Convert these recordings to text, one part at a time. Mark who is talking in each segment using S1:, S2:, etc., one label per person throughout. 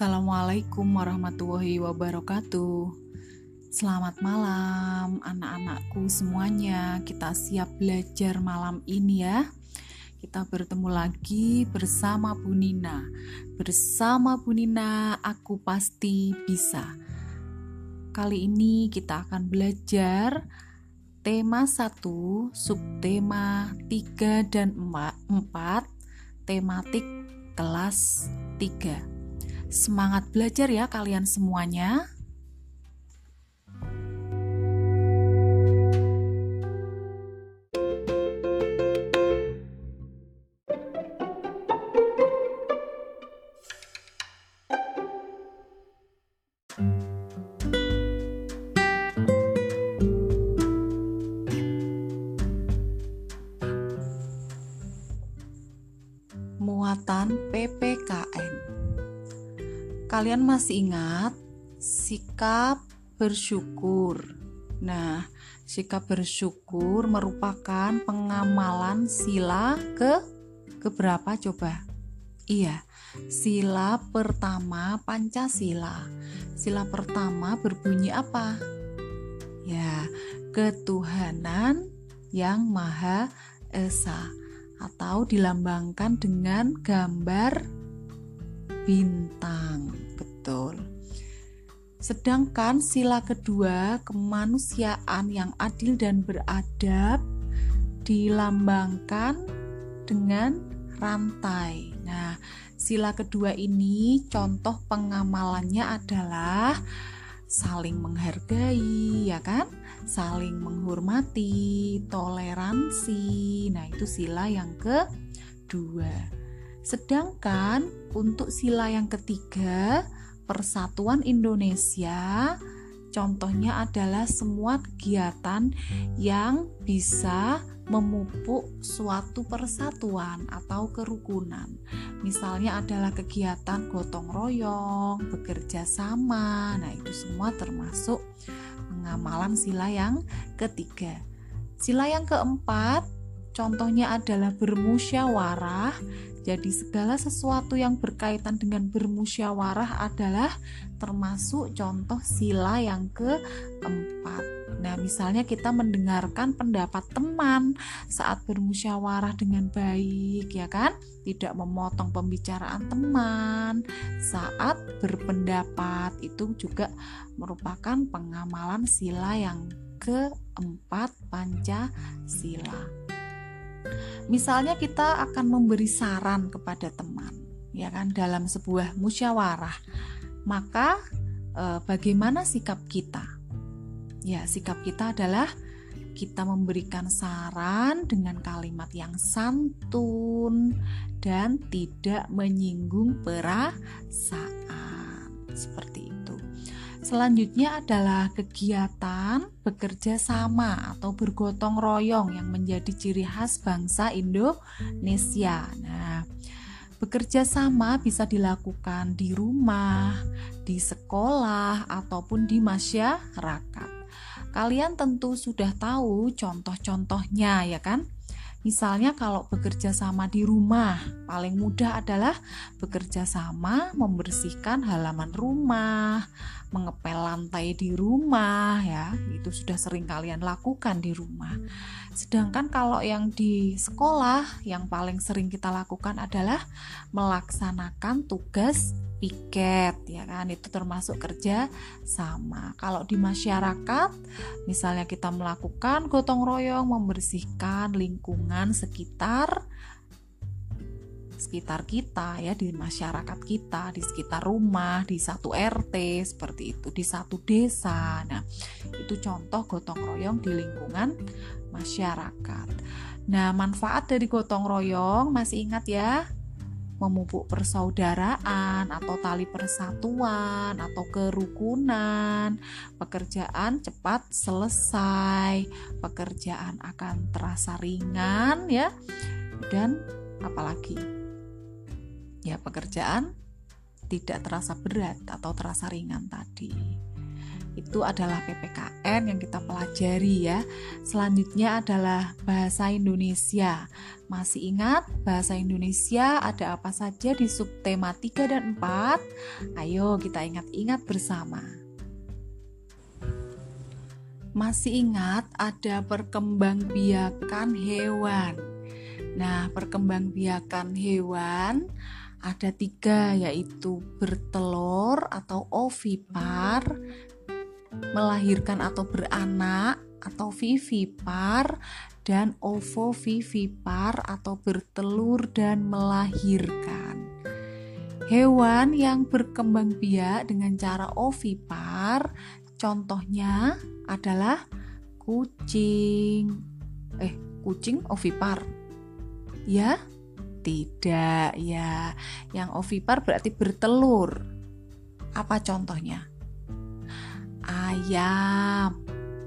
S1: Assalamualaikum warahmatullahi wabarakatuh. Selamat malam, anak-anakku semuanya. Kita siap belajar malam ini, ya. Kita bertemu lagi bersama Bu Nina. Bersama Bu Nina, aku pasti bisa. Kali ini kita akan belajar tema 1, subtema 3 dan 4, tematik kelas 3. Semangat belajar ya kalian semuanya. Masih ingat sikap bersyukur? Nah, sikap bersyukur merupakan pengamalan sila ke keberapa coba? Iya, sila pertama Pancasila. Sila pertama berbunyi apa? Ya, ketuhanan yang Maha Esa atau dilambangkan dengan gambar bintang. Betul. Sedangkan sila kedua, kemanusiaan yang adil dan beradab dilambangkan dengan rantai. Nah, sila kedua ini contoh pengamalannya adalah saling menghargai, ya kan? Saling menghormati, toleransi. Nah, itu sila yang kedua. Sedangkan untuk sila yang ketiga, Persatuan Indonesia, contohnya adalah semua kegiatan yang bisa memupuk suatu persatuan atau kerukunan. Misalnya adalah kegiatan gotong royong, bekerja sama. Nah, itu semua termasuk pengamalan sila yang ketiga. Sila yang keempat, contohnya adalah bermusyawarah jadi segala sesuatu yang berkaitan dengan bermusyawarah adalah termasuk contoh sila yang keempat. Nah, misalnya kita mendengarkan pendapat teman saat bermusyawarah dengan baik, ya kan? Tidak memotong pembicaraan teman saat berpendapat itu juga merupakan pengamalan sila yang keempat Pancasila. Misalnya kita akan memberi saran kepada teman, ya kan dalam sebuah musyawarah. Maka eh, bagaimana sikap kita? Ya, sikap kita adalah kita memberikan saran dengan kalimat yang santun dan tidak menyinggung perasaan. Seperti itu. Selanjutnya adalah kegiatan bekerja sama atau bergotong royong yang menjadi ciri khas bangsa Indonesia. Nah, bekerja sama bisa dilakukan di rumah, di sekolah, ataupun di masyarakat. Kalian tentu sudah tahu contoh-contohnya, ya kan? Misalnya kalau bekerja sama di rumah, paling mudah adalah bekerja sama membersihkan halaman rumah, mengepel lantai di rumah ya. Itu sudah sering kalian lakukan di rumah. Sedangkan kalau yang di sekolah yang paling sering kita lakukan adalah melaksanakan tugas piket ya kan itu termasuk kerja sama kalau di masyarakat misalnya kita melakukan gotong royong membersihkan lingkungan sekitar sekitar kita ya di masyarakat kita di sekitar rumah di satu RT seperti itu di satu desa nah itu contoh gotong royong di lingkungan masyarakat nah manfaat dari gotong royong masih ingat ya memupuk persaudaraan atau tali persatuan atau kerukunan. Pekerjaan cepat selesai, pekerjaan akan terasa ringan ya. Dan apalagi? Ya, pekerjaan tidak terasa berat atau terasa ringan tadi. itu adalah PPKN yang kita pelajari ya. Selanjutnya adalah bahasa Indonesia. Masih ingat bahasa Indonesia ada apa saja di subtema 3 dan 4? Ayo kita ingat-ingat bersama. Masih ingat ada perkembangbiakan hewan. Nah, perkembangbiakan hewan ada tiga yaitu bertelur atau ovipar, melahirkan atau beranak atau vivipar dan ovovivipar atau bertelur dan melahirkan. Hewan yang berkembang biak dengan cara ovipar contohnya adalah kucing. Eh, kucing ovipar. Ya, tidak ya. Yang ovipar berarti bertelur. Apa contohnya? Ayam,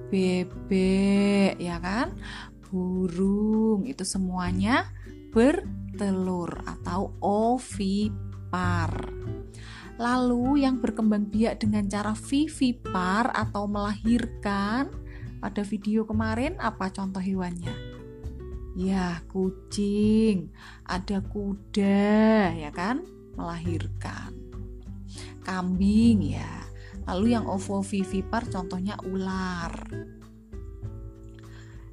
S1: bebek, ya kan? Burung, itu semuanya bertelur atau ovipar. Lalu yang berkembang biak dengan cara vivipar atau melahirkan pada video kemarin apa contoh hewannya? Ya, kucing, ada kuda, ya kan? Melahirkan. Kambing ya. Lalu yang ovovivipar contohnya ular.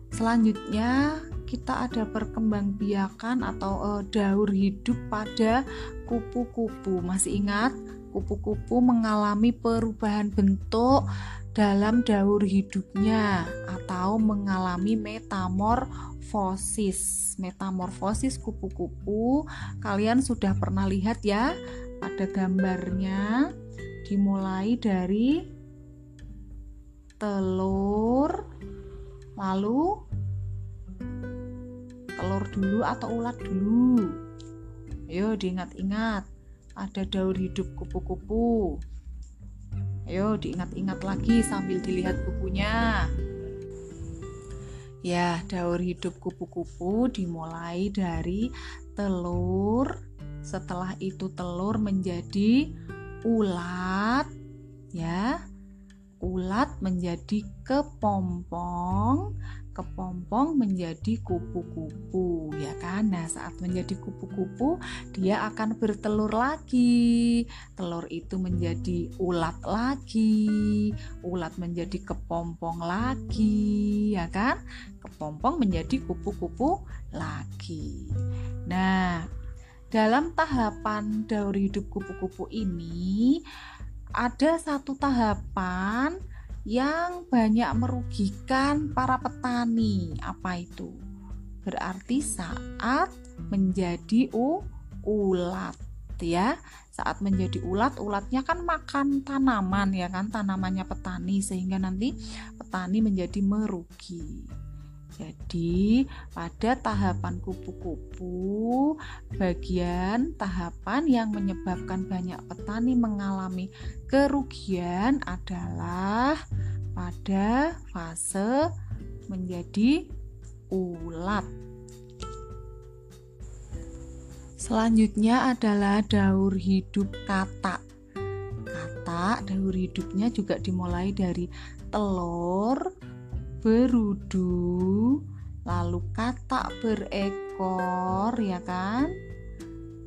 S1: Selanjutnya kita ada perkembangbiakan atau uh, daur hidup pada kupu-kupu. Masih ingat? Kupu-kupu mengalami perubahan bentuk dalam daur hidupnya atau mengalami metamorfosis. Metamorfosis kupu-kupu kalian sudah pernah lihat ya pada gambarnya dimulai dari telur lalu telur dulu atau ulat dulu. Ayo diingat-ingat ada daur hidup kupu-kupu. Ayo diingat-ingat lagi sambil dilihat bukunya. Ya, daur hidup kupu-kupu dimulai dari telur. Setelah itu telur menjadi ulat, ya. Ulat menjadi kepompong, kepompong menjadi kupu-kupu ya kan? Nah saat menjadi kupu-kupu dia akan bertelur lagi. Telur itu menjadi ulat lagi ulat menjadi kepompong lagi ya kan? Kepompong menjadi kupu-kupu lagi. Nah dalam tahapan daur hidup kupu-kupu ini ada satu tahapan yang banyak merugikan para petani. Apa itu? Berarti saat menjadi u ulat ya. Saat menjadi ulat, ulatnya kan makan tanaman ya kan, tanamannya petani sehingga nanti petani menjadi merugi. Jadi, pada tahapan kupu-kupu, bagian tahapan yang menyebabkan banyak petani mengalami kerugian adalah pada fase menjadi ulat. Selanjutnya adalah daur hidup katak. Katak daur hidupnya juga dimulai dari telur, berudu, lalu katak berekor, ya kan?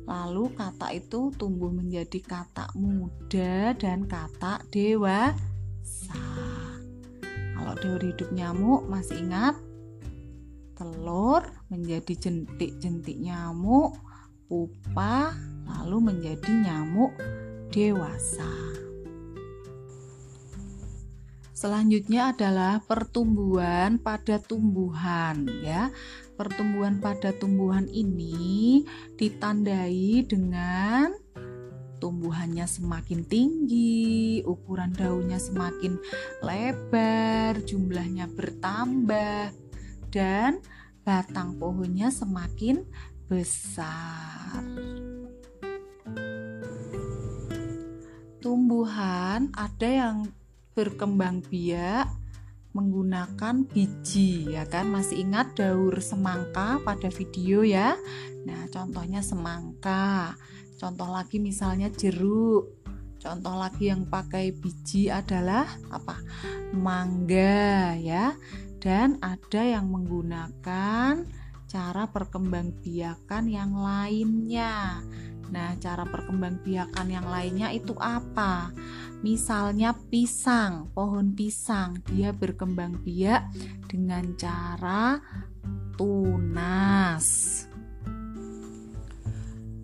S1: Lalu katak itu tumbuh menjadi katak muda dan katak dewasa. Kalau daur hidup nyamuk masih ingat? Telur menjadi jentik-jentik nyamuk, pupa, lalu menjadi nyamuk dewasa. Selanjutnya adalah pertumbuhan pada tumbuhan ya. Pertumbuhan pada tumbuhan ini ditandai dengan tumbuhannya semakin tinggi, ukuran daunnya semakin lebar, jumlahnya bertambah dan batang pohonnya semakin besar. Tumbuhan ada yang berkembang biak menggunakan biji ya kan masih ingat daur semangka pada video ya nah contohnya semangka contoh lagi misalnya jeruk Contoh lagi yang pakai biji adalah apa? Mangga ya. Dan ada yang menggunakan cara perkembangbiakan yang lainnya. Nah, cara perkembangbiakan yang lainnya itu apa? Misalnya pisang, pohon pisang, dia berkembang biak dengan cara tunas.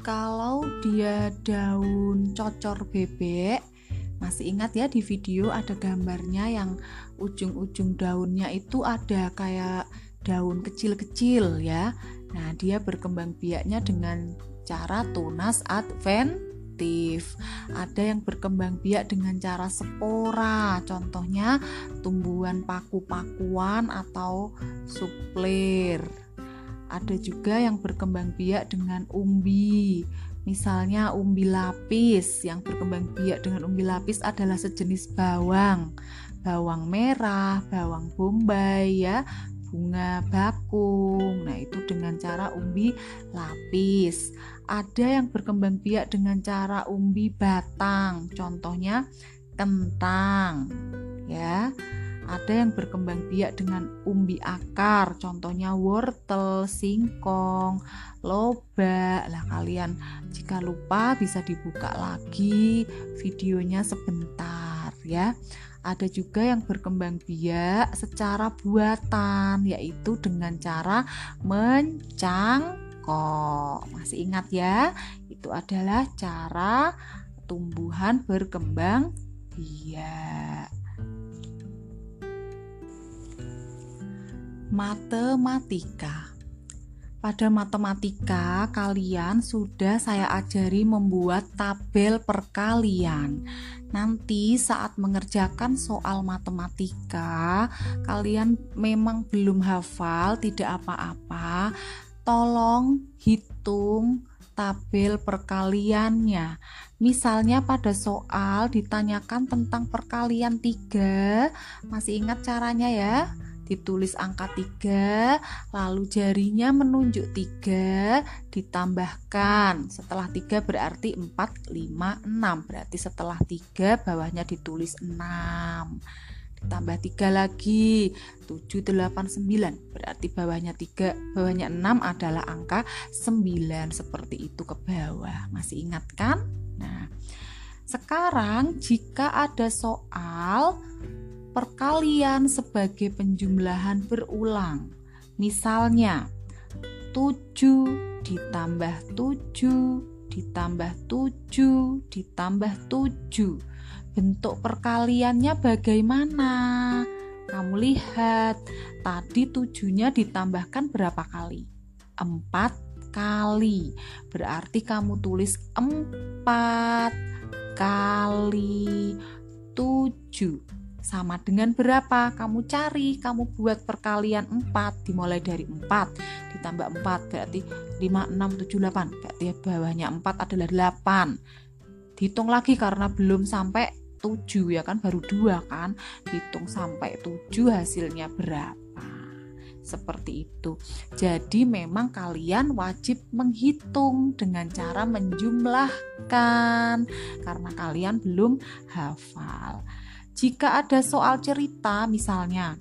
S1: Kalau dia daun cocor bebek, masih ingat ya di video ada gambarnya yang ujung-ujung daunnya itu ada kayak daun kecil-kecil ya. Nah, dia berkembang biaknya dengan cara tunas Ada yang berkembang biak dengan cara spora, contohnya tumbuhan paku-pakuan atau suplir. Ada juga yang berkembang biak dengan umbi. Misalnya umbi lapis yang berkembang biak dengan umbi lapis adalah sejenis bawang. Bawang merah, bawang bombay ya, bunga bakung. Nah, itu dengan cara umbi lapis. Ada yang berkembang biak dengan cara umbi batang. Contohnya kentang. Ya. Ada yang berkembang biak dengan umbi akar, contohnya wortel, singkong, lobak. Lah kalian jika lupa bisa dibuka lagi videonya sebentar ya. Ada juga yang berkembang biak secara buatan, yaitu dengan cara mencangkok. Masih ingat ya? Itu adalah cara tumbuhan berkembang biak. Matematika pada matematika, kalian sudah saya ajari membuat tabel perkalian. Nanti saat mengerjakan soal matematika, kalian memang belum hafal, tidak apa-apa. Tolong hitung tabel perkaliannya. Misalnya pada soal ditanyakan tentang perkalian 3, masih ingat caranya ya? ditulis angka 3 lalu jarinya menunjuk 3 ditambahkan setelah 3 berarti 4 5 6 berarti setelah 3 bawahnya ditulis 6 ditambah 3 lagi. 7 8 9 berarti bawahnya 3 bawahnya 6 adalah angka 9 seperti itu ke bawah. Masih ingat kan? Nah sekarang jika ada soal perkalian sebagai penjumlahan berulang. Misalnya, 7 ditambah 7 ditambah 7 ditambah 7. Bentuk perkaliannya bagaimana? Kamu lihat, tadi tujuhnya ditambahkan berapa kali? 4 kali. Berarti kamu tulis 4 kali 7 sama dengan berapa kamu cari kamu buat perkalian 4 dimulai dari 4 ditambah 4 berarti 5 6 7 8 berarti bawahnya 4 adalah 8 hitung lagi karena belum sampai 7 ya kan baru 2 kan hitung sampai 7 hasilnya berapa seperti itu. Jadi memang kalian wajib menghitung dengan cara menjumlahkan karena kalian belum hafal. Jika ada soal cerita misalnya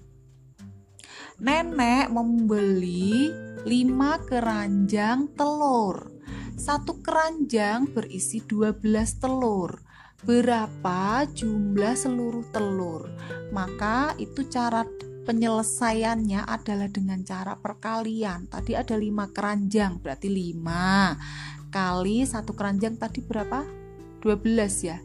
S1: Nenek membeli 5 keranjang telur. Satu keranjang berisi 12 telur. Berapa jumlah seluruh telur? Maka itu cara penyelesaiannya adalah dengan cara perkalian. Tadi ada 5 keranjang, berarti 5 kali satu keranjang tadi berapa? 12 ya.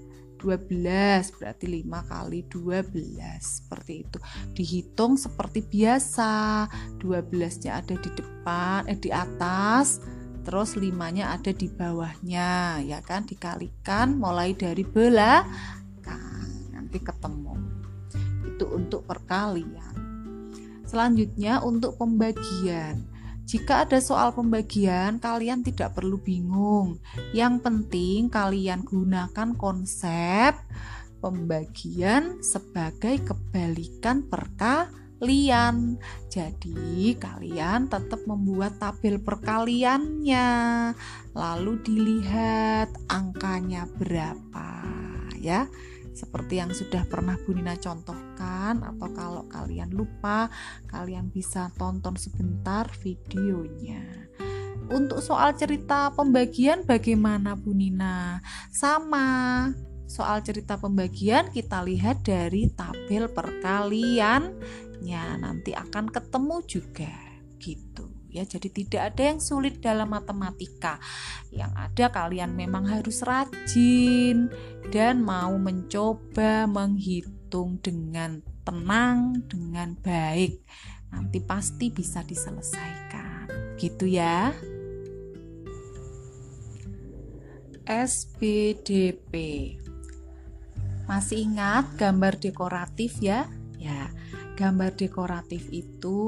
S1: 12 berarti 5 kali 12 seperti itu dihitung seperti biasa 12 nya ada di depan eh di atas terus 5 nya ada di bawahnya ya kan dikalikan mulai dari belakang nanti ketemu itu untuk perkalian selanjutnya untuk pembagian jika ada soal pembagian, kalian tidak perlu bingung. Yang penting kalian gunakan konsep pembagian sebagai kebalikan perkalian. Jadi, kalian tetap membuat tabel perkaliannya, lalu dilihat angkanya berapa, ya. Seperti yang sudah pernah Bu Nina contohkan atau kalau kalian lupa kalian bisa tonton sebentar videonya. Untuk soal cerita pembagian bagaimana Bu Nina? Sama soal cerita pembagian kita lihat dari tabel nanti akan ketemu juga gitu ya. Jadi tidak ada yang sulit dalam matematika. Yang ada kalian memang harus rajin dan mau mencoba menghitung dengan tenang, dengan baik. Nanti pasti bisa diselesaikan. Gitu ya. SPDP. Masih ingat gambar dekoratif ya? Ya, gambar dekoratif itu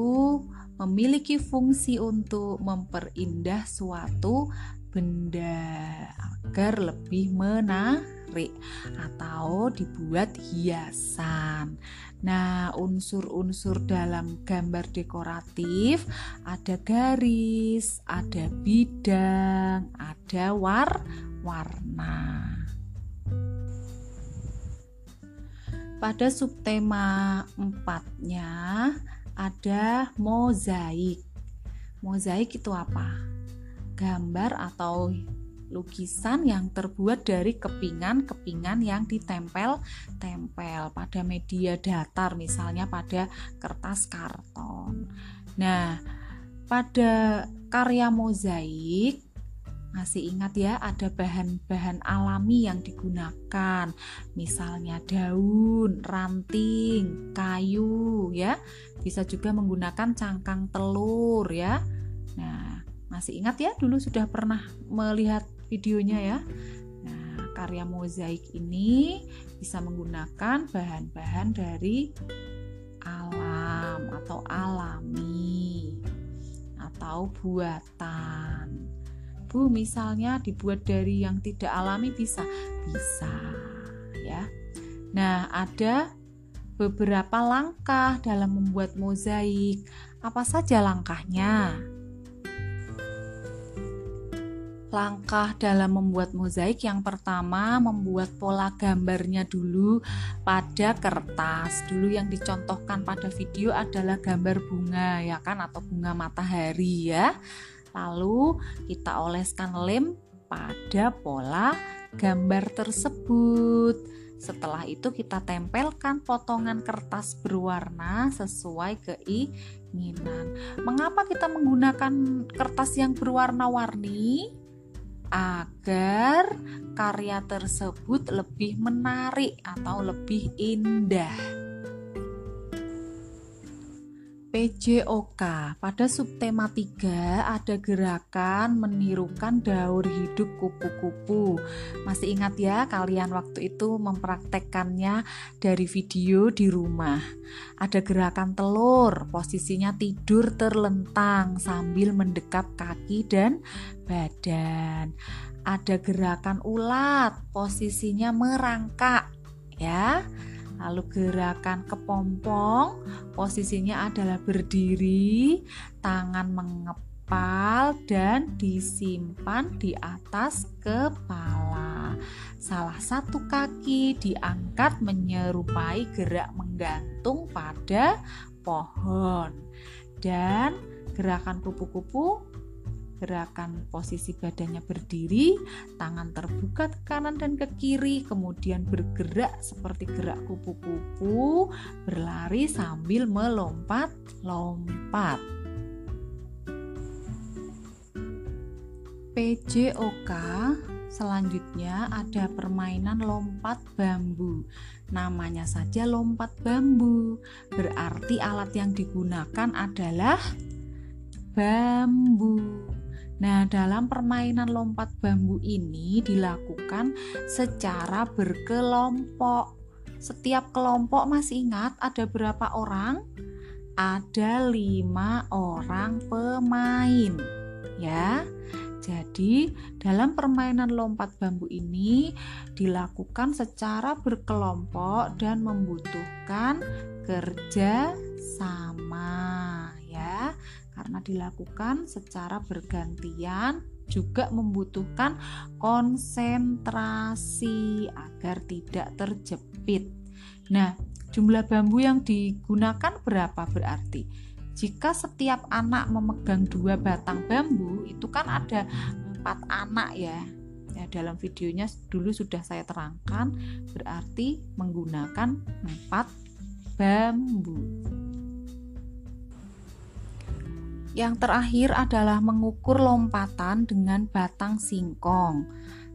S1: memiliki fungsi untuk memperindah suatu benda agar lebih menarik atau dibuat hiasan. Nah, unsur-unsur dalam gambar dekoratif ada garis, ada bidang, ada war-warna. Pada subtema empatnya ada mozaik. Mozaik itu apa? Gambar atau lukisan yang terbuat dari kepingan-kepingan yang ditempel-tempel pada media datar misalnya pada kertas karton. Nah, pada karya mozaik masih ingat ya, ada bahan-bahan alami yang digunakan, misalnya daun, ranting, kayu, ya. Bisa juga menggunakan cangkang telur, ya. Nah, masih ingat ya, dulu sudah pernah melihat videonya ya. Nah, karya mozaik ini bisa menggunakan bahan-bahan dari alam atau alami atau buatan. Bu misalnya dibuat dari yang tidak alami bisa. Bisa ya. Nah ada beberapa langkah dalam membuat mozaik. Apa saja langkahnya? Langkah dalam membuat mozaik yang pertama membuat pola gambarnya dulu pada kertas. Dulu yang dicontohkan pada video adalah gambar bunga ya kan? Atau bunga matahari ya Lalu kita oleskan lem pada pola gambar tersebut. Setelah itu kita tempelkan potongan kertas berwarna sesuai keinginan. Mengapa kita menggunakan kertas yang berwarna-warni? Agar karya tersebut lebih menarik atau lebih indah. PJOK pada subtema 3 ada gerakan menirukan daur hidup kupu-kupu. Masih ingat ya kalian waktu itu mempraktekkannya dari video di rumah. Ada gerakan telur, posisinya tidur terlentang sambil mendekap kaki dan badan. Ada gerakan ulat, posisinya merangkak ya Lalu gerakan kepompong, posisinya adalah berdiri, tangan mengepal dan disimpan di atas kepala. Salah satu kaki diangkat menyerupai gerak menggantung pada pohon. Dan gerakan kupu-kupu gerakan posisi badannya berdiri, tangan terbuka ke kanan dan ke kiri, kemudian bergerak seperti gerak kupu-kupu, berlari sambil melompat-lompat. PJOK selanjutnya ada permainan lompat bambu. Namanya saja lompat bambu, berarti alat yang digunakan adalah bambu. Nah, dalam permainan lompat bambu ini dilakukan secara berkelompok. Setiap kelompok masih ingat ada berapa orang? Ada lima orang pemain, ya. Jadi, dalam permainan lompat bambu ini dilakukan secara berkelompok dan membutuhkan kerja sama, ya karena dilakukan secara bergantian juga membutuhkan konsentrasi agar tidak terjepit. Nah, jumlah bambu yang digunakan berapa berarti? Jika setiap anak memegang dua batang bambu, itu kan ada empat anak ya. Ya, dalam videonya dulu sudah saya terangkan, berarti menggunakan empat bambu. Yang terakhir adalah mengukur lompatan dengan batang singkong.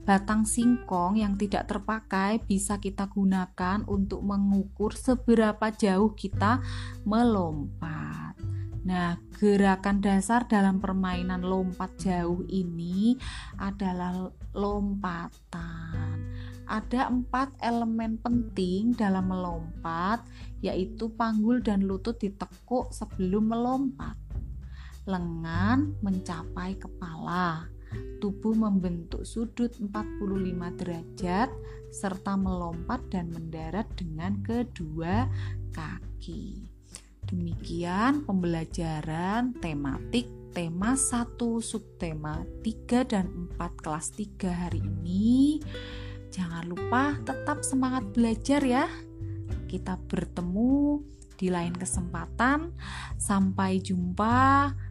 S1: Batang singkong yang tidak terpakai bisa kita gunakan untuk mengukur seberapa jauh kita melompat. Nah, gerakan dasar dalam permainan lompat jauh ini adalah lompatan. Ada empat elemen penting dalam melompat, yaitu panggul dan lutut ditekuk sebelum melompat lengan mencapai kepala, tubuh membentuk sudut 45 derajat serta melompat dan mendarat dengan kedua kaki. Demikian pembelajaran tematik tema 1 subtema 3 dan 4 kelas 3 hari ini. Jangan lupa tetap semangat belajar ya. Kita bertemu di lain kesempatan. Sampai jumpa.